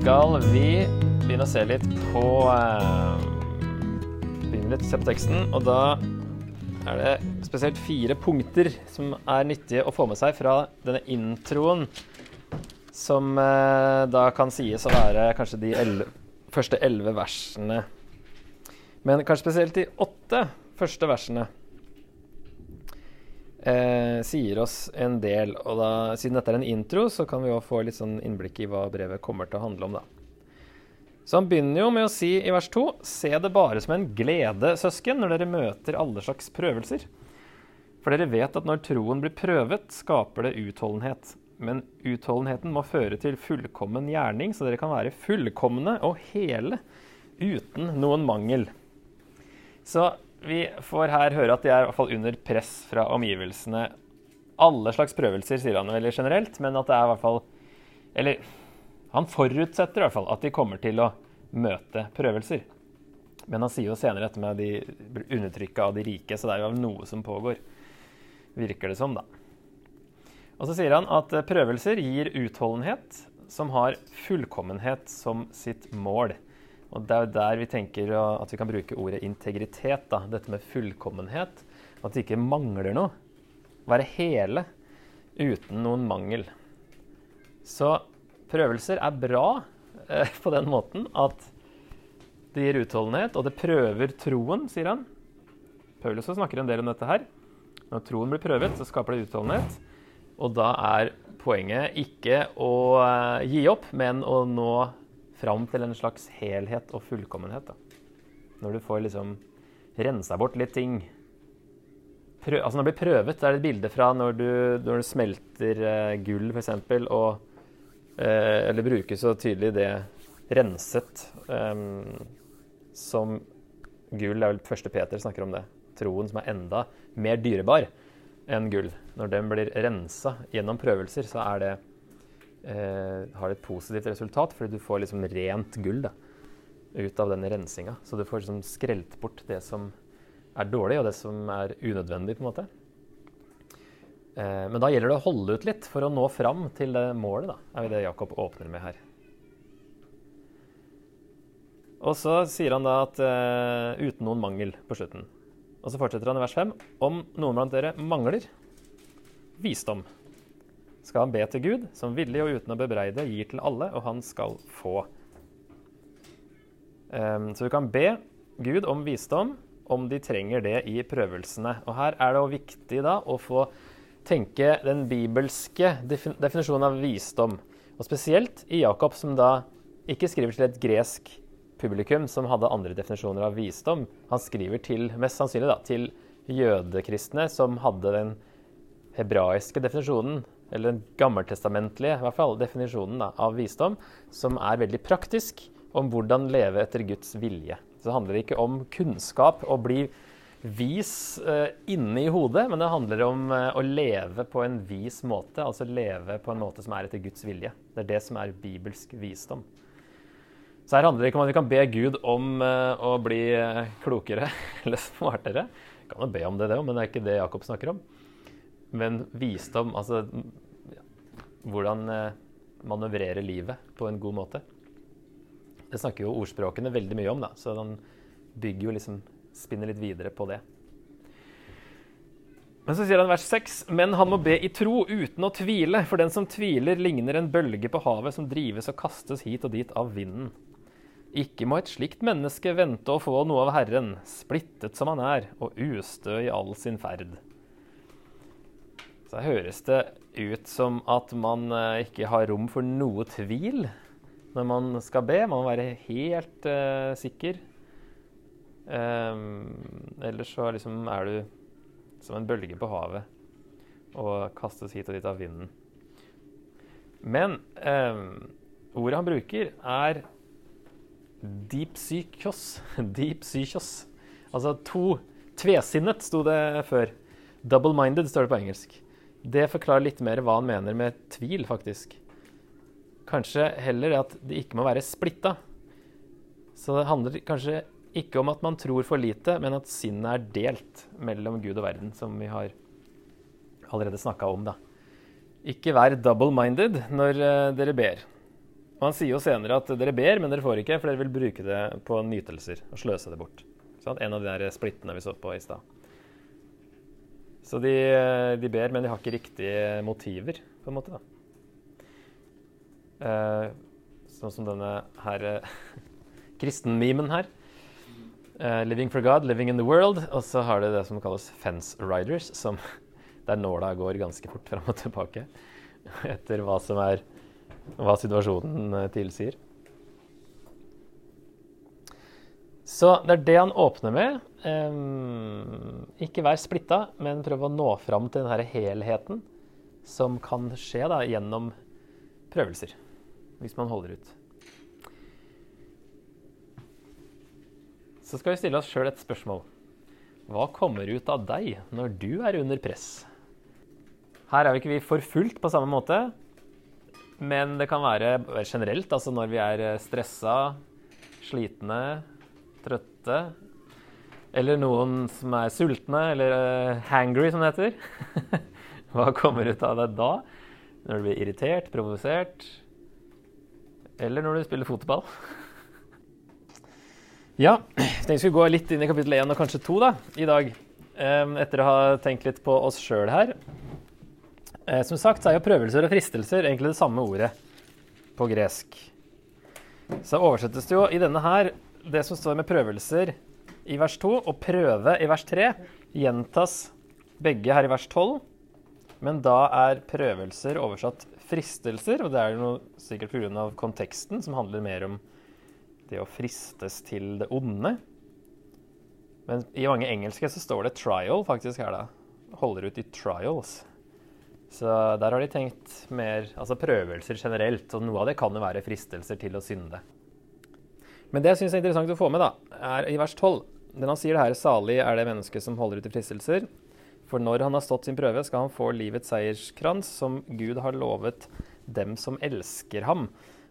Skal vi begynne å se litt på eh, Begynne litt å se på teksten, og da er det spesielt fire punkter som er nyttige å få med seg fra denne introen, som eh, da kan sies å være kanskje de elleve, første elleve versene. Men kanskje spesielt de åtte første versene eh, sier oss en del. Og da, siden dette er en intro, så kan vi òg få litt sånn innblikk i hva brevet kommer til å handle om, da. Så han begynner jo med å si i vers 2.: Se det bare som en glede, søsken, når dere møter alle slags prøvelser. For dere vet at når troen blir prøvet, skaper det utholdenhet. Men utholdenheten må føre til fullkommen gjerning, så dere kan være fullkomne og hele uten noen mangel. Så vi får her høre at de er i hvert fall under press fra omgivelsene. Alle slags prøvelser, sier han veldig generelt, men at det er i hvert fall Eller han forutsetter i hvert fall at de kommer til å møte prøvelser. Men han sier jo senere dette med de undertrykka av de rike, så det er jo noe som pågår. Virker det som, da. Og så sier han at prøvelser gir utholdenhet, som har fullkommenhet som sitt mål. Og det er jo der vi tenker at vi kan bruke ordet integritet. da, Dette med fullkommenhet. At det ikke mangler noe. Være hele uten noen mangel. Så prøvelser er bra eh, på den måten at det gir utholdenhet, og det prøver troen, sier han. Paulus snakker en del om dette her. Når troen blir prøvet, så skaper det utholdenhet. Og da er poenget ikke å eh, gi opp, men å nå fram til en slags helhet og fullkommenhet. Da. Når du får liksom rensa bort litt ting. Prøv, altså når det blir prøvet, det er et bilde fra når du, når du smelter uh, gull, f.eks., og uh, Eller bruker så tydelig det renset um, som gull. Det er vel første Peter snakker om det. Troen som er enda mer dyrebar enn gull. Når den blir rensa gjennom prøvelser, så er det eh, har et positivt resultat, fordi du får liksom rent gull da, ut av den rensinga. Så du får liksom skrelt bort det som er dårlig, og det som er unødvendig. på en måte. Eh, men da gjelder det å holde ut litt for å nå fram til det målet. da, er det Jakob åpner med her. Og så sier han da at uh, uten noen mangel på slutten. Og så fortsetter han i vers 5. Om noen blant dere mangler visdom, skal han be til Gud, som villig og uten å bebreide gir til alle, og han skal få. Um, så du kan be Gud om visdom om de trenger det i prøvelsene. Og her er det viktig da å få tenke den bibelske definisjonen av visdom. Og spesielt i Jakob, som da ikke skriver til et gresk publikum som hadde andre definisjoner av visdom. Han skriver til, mest sannsynlig da, til jødekristne som hadde den hebraiske definisjonen eller den gammeltestamentlige i hvert fall, definisjonen da, av visdom, som er veldig praktisk om hvordan leve etter Guds vilje. Så det handler ikke om kunnskap og bli vis eh, inne i hodet, men det handler om eh, å leve på en vis måte, altså leve på en måte som er etter Guds vilje. Det er det som er bibelsk visdom. Så her handler det ikke om at vi kan be Gud om eh, å bli eh, klokere eller smartere. Vi kan jo be om det, det men det er ikke det Jakob snakker om. Men visdom, altså hvordan eh, manøvrere livet på en god måte. Det snakker jo ordspråkene veldig mye om, da, så han bygger jo liksom Spinner litt videre på det. Men så sier han vers 6.: Men han må be i tro uten å tvile, for den som tviler, ligner en bølge på havet som drives og kastes hit og dit av vinden. Ikke må et slikt menneske vente å få noe av Herren, splittet som han er, og ustø i all sin ferd så høres det ut som at man eh, ikke har rom for noe tvil når man skal be. Man må være helt uh, sikker. Um, ellers så liksom er du som en bølge på havet og kastes hit og dit av vinden. Men um, ordet han bruker, er deep psychos. deep psychos. Altså to Tvesinnet, sto det før. Double-minded står det på engelsk. Det forklarer litt mer hva han mener med tvil, faktisk. Kanskje heller at det ikke må være splitta. Så det handler kanskje ikke om at man tror for lite, men at sinnet er delt mellom Gud og verden, som vi har allerede snakka om. da. Ikke vær double-minded når uh, dere ber. Og han sier jo senere at dere ber, men dere får ikke, for dere vil bruke det på nytelser og sløse det bort. Sånn? En av de der splittene vi så på i stad. Så de, de, ber, men de har ikke riktige motiver, på en måte. da. Eh, sånn som denne her eh, kristenmemen her. Eh, 'Living for God, living in the world'. Og så har du det som kalles 'fence riders', som, der nåla går ganske fort fram og tilbake etter hva som er hva situasjonen uh, tilsier. Så det er det han åpner med. Um, ikke vær splitta, men prøv å nå fram til denne helheten som kan skje da, gjennom prøvelser, hvis man holder ut. så skal vi stille oss sjøl et spørsmål. Hva kommer ut av deg når du er under press? Her er vi ikke vi forfulgt på samme måte, men det kan være generelt, altså når vi er stressa, slitne, trøtte, eller noen som er sultne, eller uh, hangry, som det heter. Hva kommer ut av deg da? Når du blir irritert, provosert, eller når du spiller fotball? Ja, jeg tenkte vi skulle gå litt inn i kapittel 1 og kanskje 2 da, i dag. Etter å ha tenkt litt på oss sjøl her. Uh, som sagt så er jo prøvelser og fristelser egentlig det samme ordet på gresk. Så oversettes det jo i denne her Det som står med prøvelser i vers 2 og prøve i vers 3, gjentas begge her i vers 12. Men da er prøvelser oversatt fristelser, og det er jo sikkert pga. konteksten, som handler mer om det å fristes til det onde. Men i mange engelske så står det 'trial' faktisk her, da. Holder ut i 'trials'. Så der har de tenkt mer altså prøvelser generelt, og noe av det kan jo være fristelser til å synde. Men det jeg syns er interessant å få med, da, er i vers 12. Den han sier det her, salig er det mennesket som holder ut i fristelser. For når han har stått sin prøve, skal han få livets seierskrans, som Gud har lovet dem som elsker ham.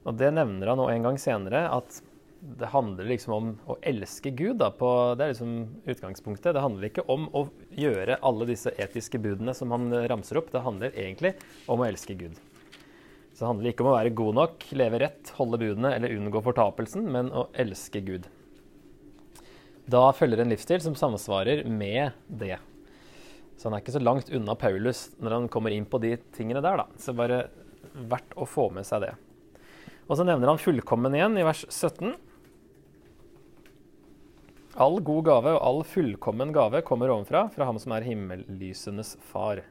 Og det nevner han nå en gang senere, at det handler liksom om å elske Gud. Da, på, det er liksom utgangspunktet. Det handler ikke om å gjøre alle disse etiske budene som han ramser opp. Det handler egentlig om å elske Gud. Så det handler ikke om å være god nok, leve rett, holde budene eller unngå fortapelsen, men å elske Gud. Da følger en livsstil som samsvarer med det. Så han er ikke så langt unna Paulus når han kommer inn på de tingene der, da. Så bare verdt å få med seg det. Og så nevner han fullkommen igjen i vers 17. All god gave og all fullkommen gave kommer ovenfra, fra ham som er himmellysenes far.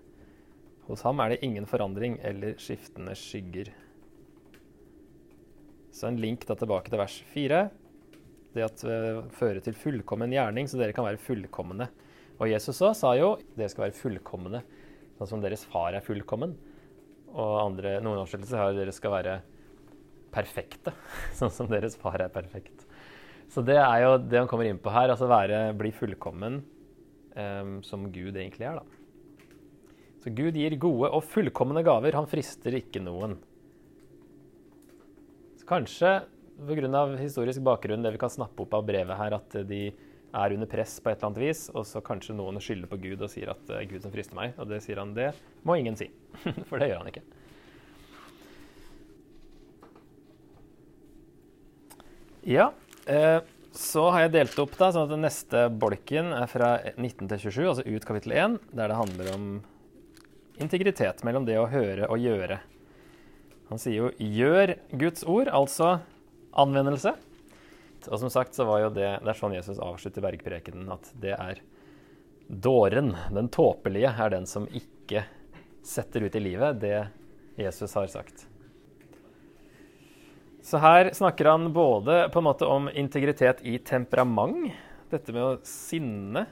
Hos ham er det ingen forandring eller skiftende skygger. Så en link da tilbake til vers 4. Det at uh, fører til fullkommen gjerning, så dere kan være fullkomne. Og Jesus også sa jo dere skal være fullkomne, sånn som deres far er fullkommen. Og andre, noen oversettelser har dere skal være perfekte, sånn som deres far er perfekt. Så det er jo det han kommer inn på her. altså være, Bli fullkommen um, som Gud egentlig er. da. Så Gud gir gode og fullkomne gaver. Han frister ikke noen. Så kanskje pga. historisk bakgrunn, det vi kan snappe opp av brevet her, at de er under press på et eller annet vis, og så kanskje noen skylder på Gud og sier at det er Gud som frister meg. Og det sier han, det må ingen si. For det gjør han ikke. Ja, Eh, så har jeg delt opp da, sånn at den neste bolken er fra 19 til 27, altså ut kapittel 1, der det handler om integritet mellom det å høre og gjøre. Han sier jo 'gjør Guds ord', altså anvendelse. Og som sagt så var jo det Det er sånn Jesus avslutter bergprekenen, at det er dåren, den tåpelige, er den som ikke setter ut i livet det Jesus har sagt. Så her snakker han både på en måte om integritet i temperament, dette med å sinne.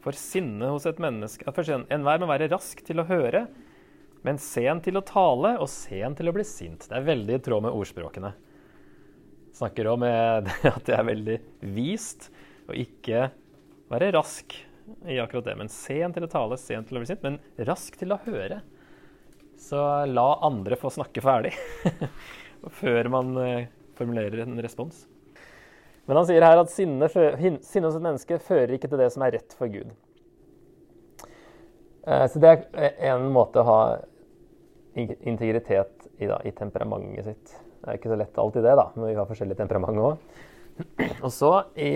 For sinne hos et menneske Enhver må være rask til å høre, men sen til å tale og sen til å bli sint. Det er veldig i tråd med ordspråkene. Snakker om at det er veldig vist å ikke være rask i akkurat det. Men sen til å tale, sen til å bli sint, men rask til å høre. Så la andre få snakke ferdig. før man eh, formulerer en respons. Men han sier her at sinne, sinne hos et menneske fører ikke til det som er rett for Gud. Eh, så det er en måte å ha integritet i, da, i temperamentet sitt. Det er ikke så lett alltid det, da, men vi har forskjellig temperament òg. Og så i,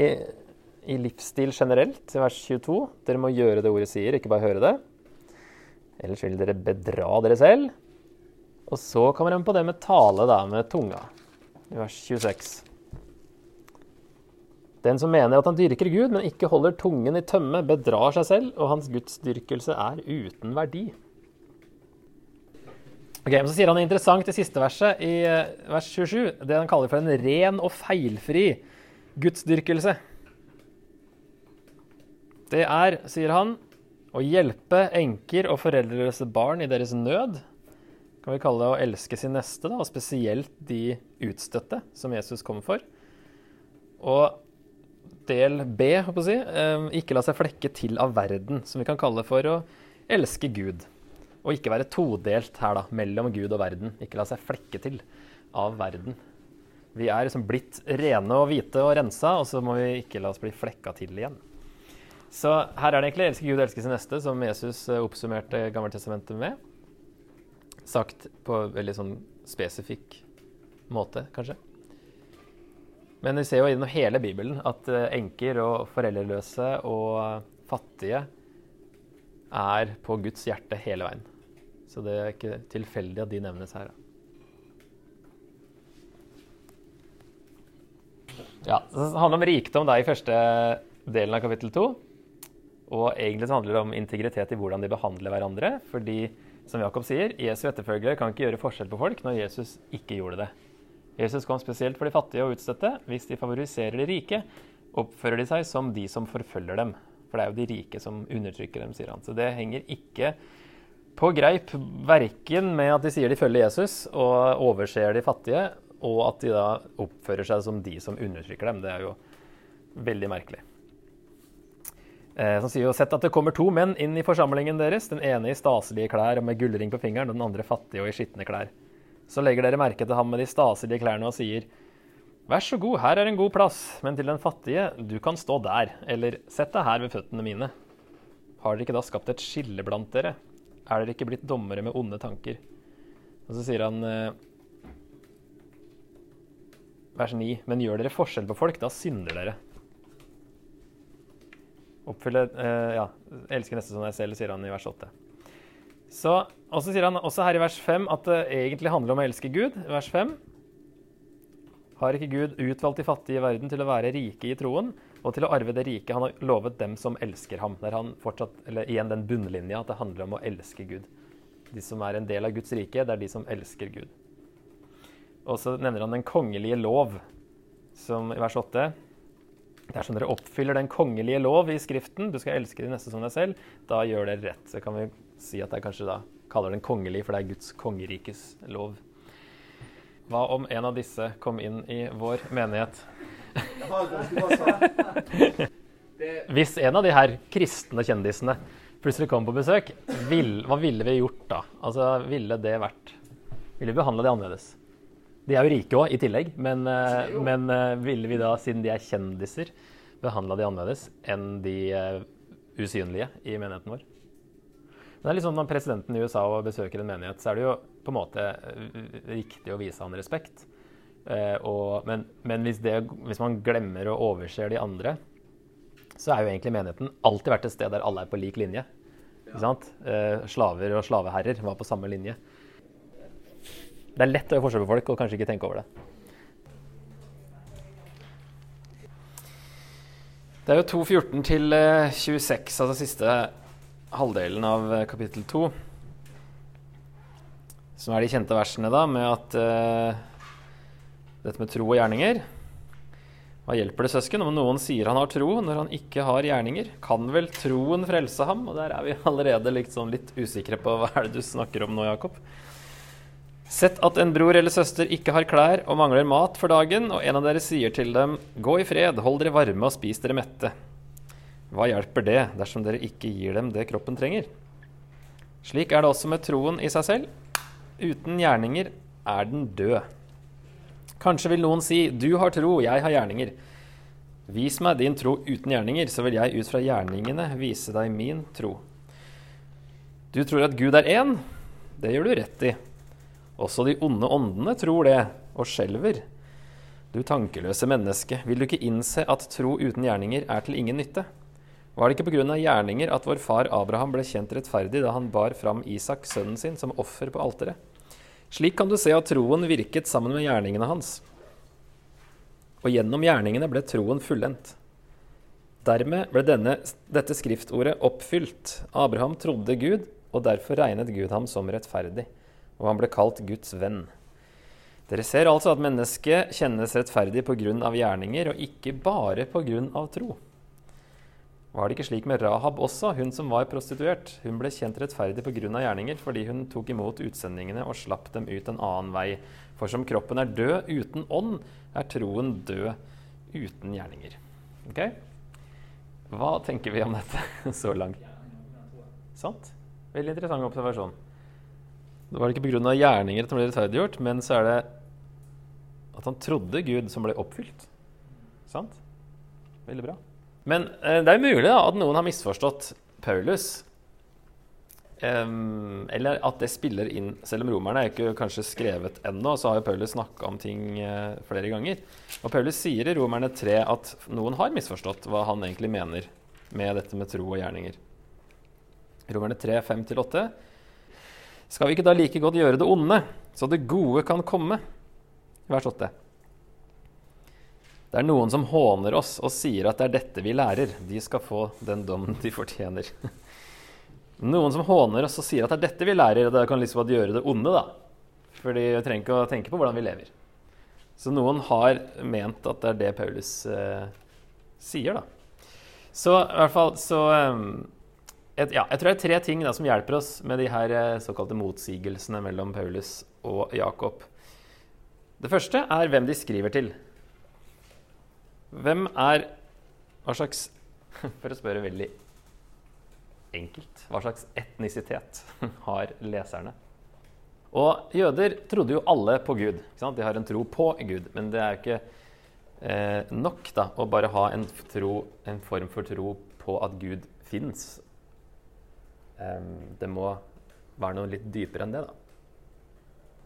i, livsstil generelt, i vers 22, dere må gjøre det ordet sier, ikke bare høre det. Ellers vil dere bedra dere selv. Og så kommer han på det med tale, da, med tunga, i vers 26. Den som mener at han dyrker Gud, men ikke holder tungen i tømme, bedrar seg selv, og hans gudsdyrkelse er uten verdi. Ok, men Så sier han interessant i siste verset, i eh, vers 27, det han kaller for en ren og feilfri gudsdyrkelse. Det er, sier han, å hjelpe enker og foreldreløse barn i deres nød. Kan vi kalle det å elske sin neste, da, og spesielt de utstøtte, som Jesus kom for. Og del B, si, eh, ikke la seg flekke til av verden, som vi kan kalle for å elske Gud. Og ikke være todelt her, da, mellom Gud og verden. Ikke la seg flekke til av verden. Vi er liksom blitt rene og hvite og rensa, og så må vi ikke la oss bli flekka til igjen. Så her er det egentlig 'elske Gud elske sin neste', som Jesus eh, oppsummerte Gammeltestamentet med. Sagt på en veldig sånn spesifikk måte, kanskje. Men vi ser jo gjennom hele Bibelen at eh, enker og foreldreløse og fattige er på Guds hjerte hele veien. Så det er ikke tilfeldig at de nevnes her. Ja, Det handler om rikdom da, i første delen av kapittel to. Og egentlig så handler det om integritet i hvordan de behandler hverandre. Fordi, som Jakob sier, Jesu etterfølgere kan ikke gjøre forskjell på folk når Jesus ikke gjorde det. Jesus kom spesielt for de fattige og utstøtte. Hvis de favoriserer de rike, oppfører de seg som de som forfølger dem. For det er jo de rike som undertrykker dem, sier han. Så det henger ikke på greip verken med at de sier de følger Jesus og overser de fattige, og at de da oppfører seg som de som undertrykker dem. Det er jo veldig merkelig. Eh, som sier jo sett at det kommer to menn inn i forsamlingen deres, den ene i staselige klær og med gullring på fingeren, og den andre fattig og i skitne klær. Så legger dere merke til ham med de staselige klærne og sier, Vær så god, her er en god plass, men til den fattige, du kan stå der, eller sett deg her ved føttene mine. Har dere ikke da skapt et skille blant dere? Er dere ikke blitt dommere med onde tanker? Og så sier han eh, vers 9.: Men gjør dere forskjell på folk, da synder dere. Oppfylle eh, Ja, elsker neste som deg selv, sier han i vers 8. Så, og så sier han også her i vers 5 at det egentlig handler om å elske Gud. Vers 5. Har ikke Gud utvalgt de fattige i verden til å være rike i troen og til å arve det rike han har lovet dem som elsker ham? Der han fortsatt, eller igjen den bunnlinja at det handler om å elske Gud. De som er en del av Guds rike, det er de som elsker Gud. Og så nevner han den kongelige lov, som i vers 8. Det er sånn dere oppfyller den kongelige lov i Skriften, du skal elske de neste som deg selv, da gjør dere rett. Så kan vi si at jeg kanskje da kaller den kongelig, for det er Guds kongerikes lov. Hva om en av disse kom inn i vår menighet? Hvis en av de her kristne kjendisene plutselig kom på besøk, vil, hva ville vi gjort da? Altså, Ville det vært Ville vi behandla de annerledes? De er jo rike òg, i tillegg, men, eh, men, eh, ville vi da, siden de er kjendiser, behandla de annerledes enn de uh, usynlige i menigheten vår? Men det er litt sånn Når presidenten i USA besøker en menighet, så er det jo på en måte riktig å vise han respekt. Eh, og, men, men hvis, det, hvis, man glemmer og overser de andre, så er jo egentlig menigheten alltid vært et sted der alle er på lik linje. Ja. Eh, slaver og slaveherrer var på samme linje. Det er lett å gjøre forskjell på folk og kanskje ikke tenke over det. Det er jo 2.14 til 26, eh, altså siste halvdelen av eh, kapittel 2. Som er de kjente versene da, med at uh, dette med tro og gjerninger Hva hjelper det søsken om noen sier han har tro når han ikke har gjerninger? Kan vel troen frelse ham? Og der er vi allerede liksom litt usikre på hva er det du snakker om nå, Jakob. Sett at en bror eller søster ikke har klær og mangler mat for dagen, og en av dere sier til dem, gå i fred, hold dere varme og spis dere mette. Hva hjelper det dersom dere ikke gir dem det kroppen trenger? Slik er det også med troen i seg selv. Uten gjerninger er den død. Kanskje vil noen si, du har tro, jeg har gjerninger. Vis meg din tro uten gjerninger, så vil jeg ut fra gjerningene vise deg min tro. Du tror at Gud er én. Det gjør du rett i. Også de onde åndene tror det, og skjelver. Du tankeløse menneske, vil du ikke innse at tro uten gjerninger er til ingen nytte? Var det ikke pga. gjerninger at vår far Abraham ble kjent rettferdig da han bar fram Isak, sønnen sin, som offer på alteret? Slik kan du se at troen virket sammen med gjerningene hans. Og gjennom gjerningene ble troen fullendt. Dermed ble denne, dette skriftordet oppfylt. Abraham trodde Gud, og derfor regnet Gud ham som rettferdig, og han ble kalt Guds venn. Dere ser altså at mennesket kjennes rettferdig pga. gjerninger, og ikke bare pga. tro. Var det ikke slik med Rahab også, hun som var prostituert? Hun ble kjent rettferdig pga. gjerninger fordi hun tok imot utsendingene og slapp dem ut en annen vei. For som kroppen er død uten ånd, er troen død uten gjerninger. Ok? Hva tenker vi om dette så langt? Sant? Veldig interessant observasjon. Det var ikke pga. gjerninger at han ble rettferdiggjort, men så er det at han trodde Gud som ble oppfylt. Sant? Veldig bra. Men eh, det er mulig da, at noen har misforstått Paulus. Um, eller at det spiller inn Selv om romerne er ikke kanskje skrevet ennå, så har jo Paulus snakka om ting uh, flere ganger. Og Paulus sier i Romerne 3 at noen har misforstått hva han egentlig mener med dette med tro og gjerninger. Romerne 3, 5-8. Skal vi ikke da like godt gjøre det onde, så det gode kan komme? Vers 8. Det er noen som håner oss og sier at det er dette vi lærer. De skal få den dommen de fortjener. Noen som håner oss og sier at det er dette vi lærer, og det kan liksom gjøre det onde, da. Fordi vi trenger ikke å tenke på hvordan vi lever. Så noen har ment at det er det Paulus eh, sier, da. Så i hvert fall så um, et, ja, Jeg tror det er tre ting da, som hjelper oss med de her eh, såkalte motsigelsene mellom Paulus og Jakob. Det første er hvem de skriver til. Hvem er Hva slags For å spørre veldig enkelt Hva slags etnisitet har leserne? Og jøder trodde jo alle på Gud. De har en tro på Gud. Men det er ikke eh, nok da, å bare ha en, tro, en, form for tro på at Gud fins. Um, det må være noe litt dypere enn det, da.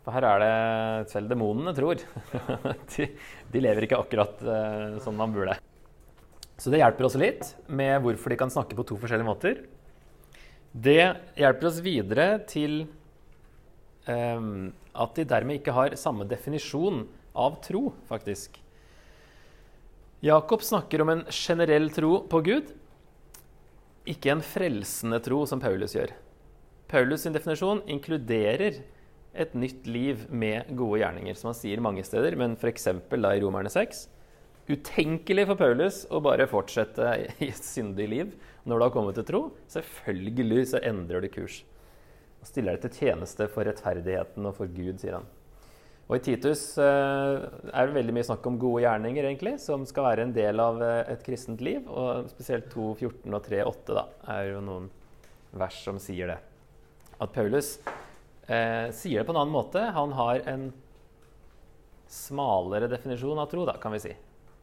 For her er det selv demonene tror. de, de, lever ikke akkurat uh, som man burde. Så det hjelper oss litt med hvorfor de kan snakke på to forskjellige måter. Det hjelper oss videre til um, at de dermed ikke har samme definisjon av tro, faktisk. Jakob snakker om en generell tro på Gud, ikke en frelsende tro, som Paulus gjør. Paulus' sin definisjon inkluderer et nytt liv med gode gjerninger, som han sier mange steder, men f.eks. da i Romerne 6. Utenkelig for Paulus å bare fortsette i et syndig liv når du har kommet til tro. Selvfølgelig så endrer du kurs. Og stiller deg til tjeneste for rettferdigheten og for Gud, sier han. Og I Titus eh, er det veldig mye snakk om gode gjerninger, egentlig, som skal være en del av eh, et kristent liv. Og spesielt 2.14 og 3.8 er jo noen vers som sier det. At Paulus eh, sier det på en annen måte. Han har en smalere definisjon av tro, da, kan vi si.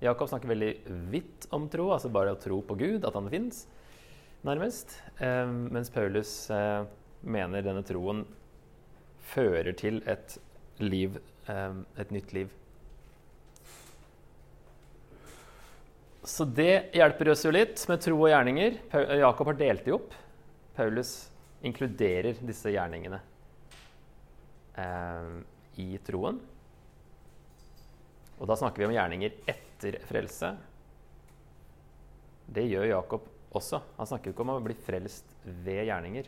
Jakob snakker veldig vidt om tro, altså bare å tro på Gud, at han fins, nærmest. Eh, mens Paulus eh, mener denne troen fører til et liv, eh, et nytt liv. Så det hjelper oss jo litt med tro og gjerninger. Jakob har delt de opp. Paulus inkluderer disse gjerningene eh, i troen. Og da snakker vi om gjerninger etter frelse. Det gjør Jakob også. Han snakker ikke om å bli frelst ved gjerninger.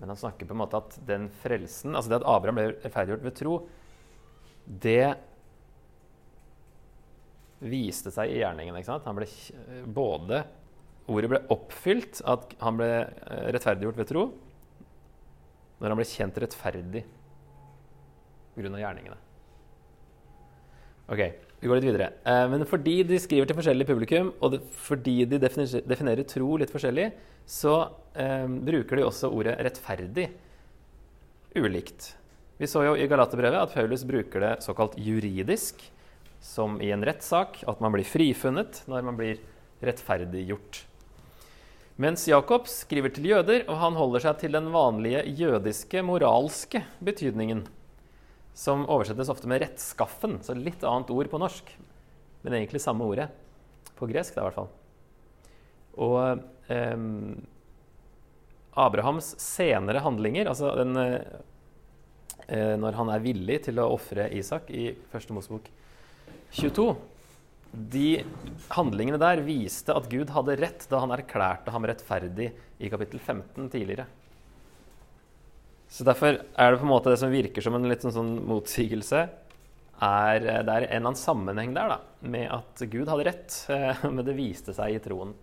Men han snakker på en måte at den frelsen, altså det at Abraham ble rettferdiggjort ved tro, det viste seg i gjerningen. ikke sant? Han ble både Ordet ble oppfylt, at han ble eh, rettferdiggjort ved tro, når han ble kjent rettferdig pga. gjerningene. Ok, vi går litt videre. Eh, men fordi de skriver til forskjellig publikum, og det, fordi de definerer, definerer, tro litt forskjellig, så eh, bruker de også ordet 'rettferdig' ulikt. Vi så jo i Galaterbrevet at Paulus bruker det såkalt juridisk, som i en rettssak, at man blir frifunnet når man blir rettferdiggjort. Mens Jakob skriver til jøder, og han holder seg til den vanlige jødiske moralske betydningen, som oversettes ofte med 'rettskaffen', så litt annet ord på norsk, men egentlig samme ordet. På gresk, da, i hvert fall. Og eh, Abrahams senere handlinger, altså den, eh, når han er villig til å ofre Isak i første Mosebok 22 de handlingene der viste at Gud hadde rett da han erklærte ham rettferdig i kapittel 15 tidligere. Så Derfor er det på en måte det som virker som en litt sånn, sånn motsigelse, er, det er en eller annen sammenheng der da, med at Gud hadde rett, men det viste seg i troen.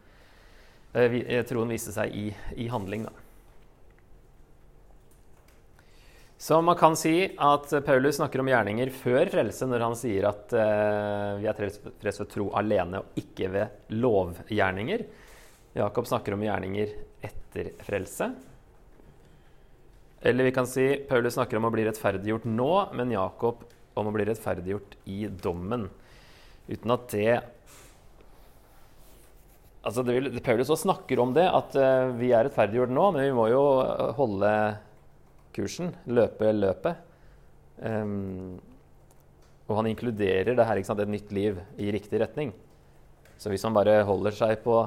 Eh, troen viste seg i, i handling, da. Så man kan si at Paulus snakker om gjerninger før frelse når han sier at uh, vi er frelst ved tro alene og ikke ved lovgjerninger. Jakob snakker om gjerninger etter frelse. Eller vi kan si Paulus snakker om å bli rettferdiggjort nå, men Jakob om å bli rettferdiggjort i dommen. Uten at det Altså, det vil, Paulus også snakker om det, at uh, vi er rettferdiggjort nå, men vi må jo holde kursen, løpe løpet. Um, og han inkluderer det her, sant, et nytt liv i riktig retning. Så hvis man bare holder seg på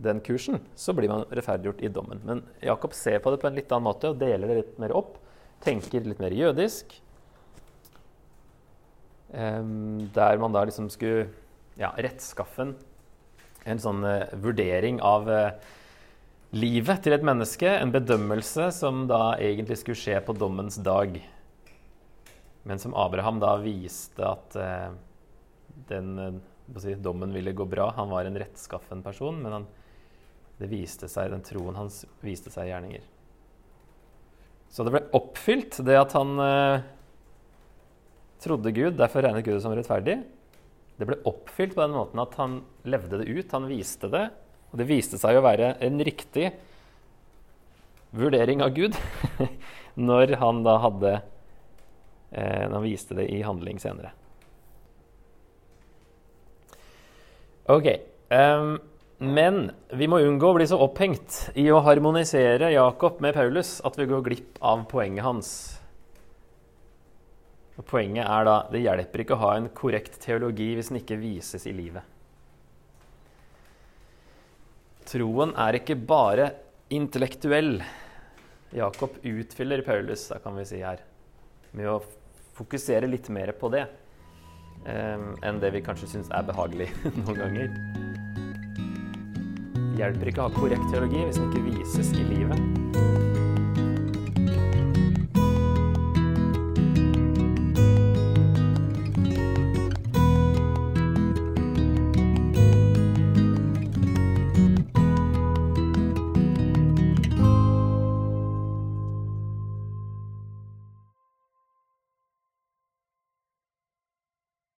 den kursen, så blir man rettferdiggjort i dommen. Men Jakob ser på det på en litt annen måte og deler det litt mer opp. Tenker litt mer jødisk. Um, der man da liksom skulle ja, rettskaffen en sånn uh, vurdering av uh, livet til et menneske, en bedømmelse som da egentlig skulle skje på dommens dag. Men som Abraham da viste at eh, den eh, si, dommen ville gå bra. Han var en rettskaffen person, men han, seg, den troen hans viste seg i gjerninger. Så det ble oppfylt, det at han eh, trodde Gud, derfor regnet Gud det som rettferdig. Det ble oppfylt på den måten at han levde det ut, han viste det, og det viste seg å være en riktig vurdering av Gud når han da hadde eh, Når han viste det i handling senere. Ok. Um, men vi må unngå å bli så opphengt i å harmonisere Jakob med Paulus at vi går glipp av poenget hans. Og poenget er da det hjelper ikke å ha en korrekt teologi hvis den ikke vises i livet. Troen er ikke bare intellektuell. Jakob utfyller Paulus, da kan vi si her, med å fokusere litt mer på det eh, enn det vi kanskje syns er behagelig noen ganger. Hjelper ikke å ha korrekt teologi hvis den ikke vises i livet.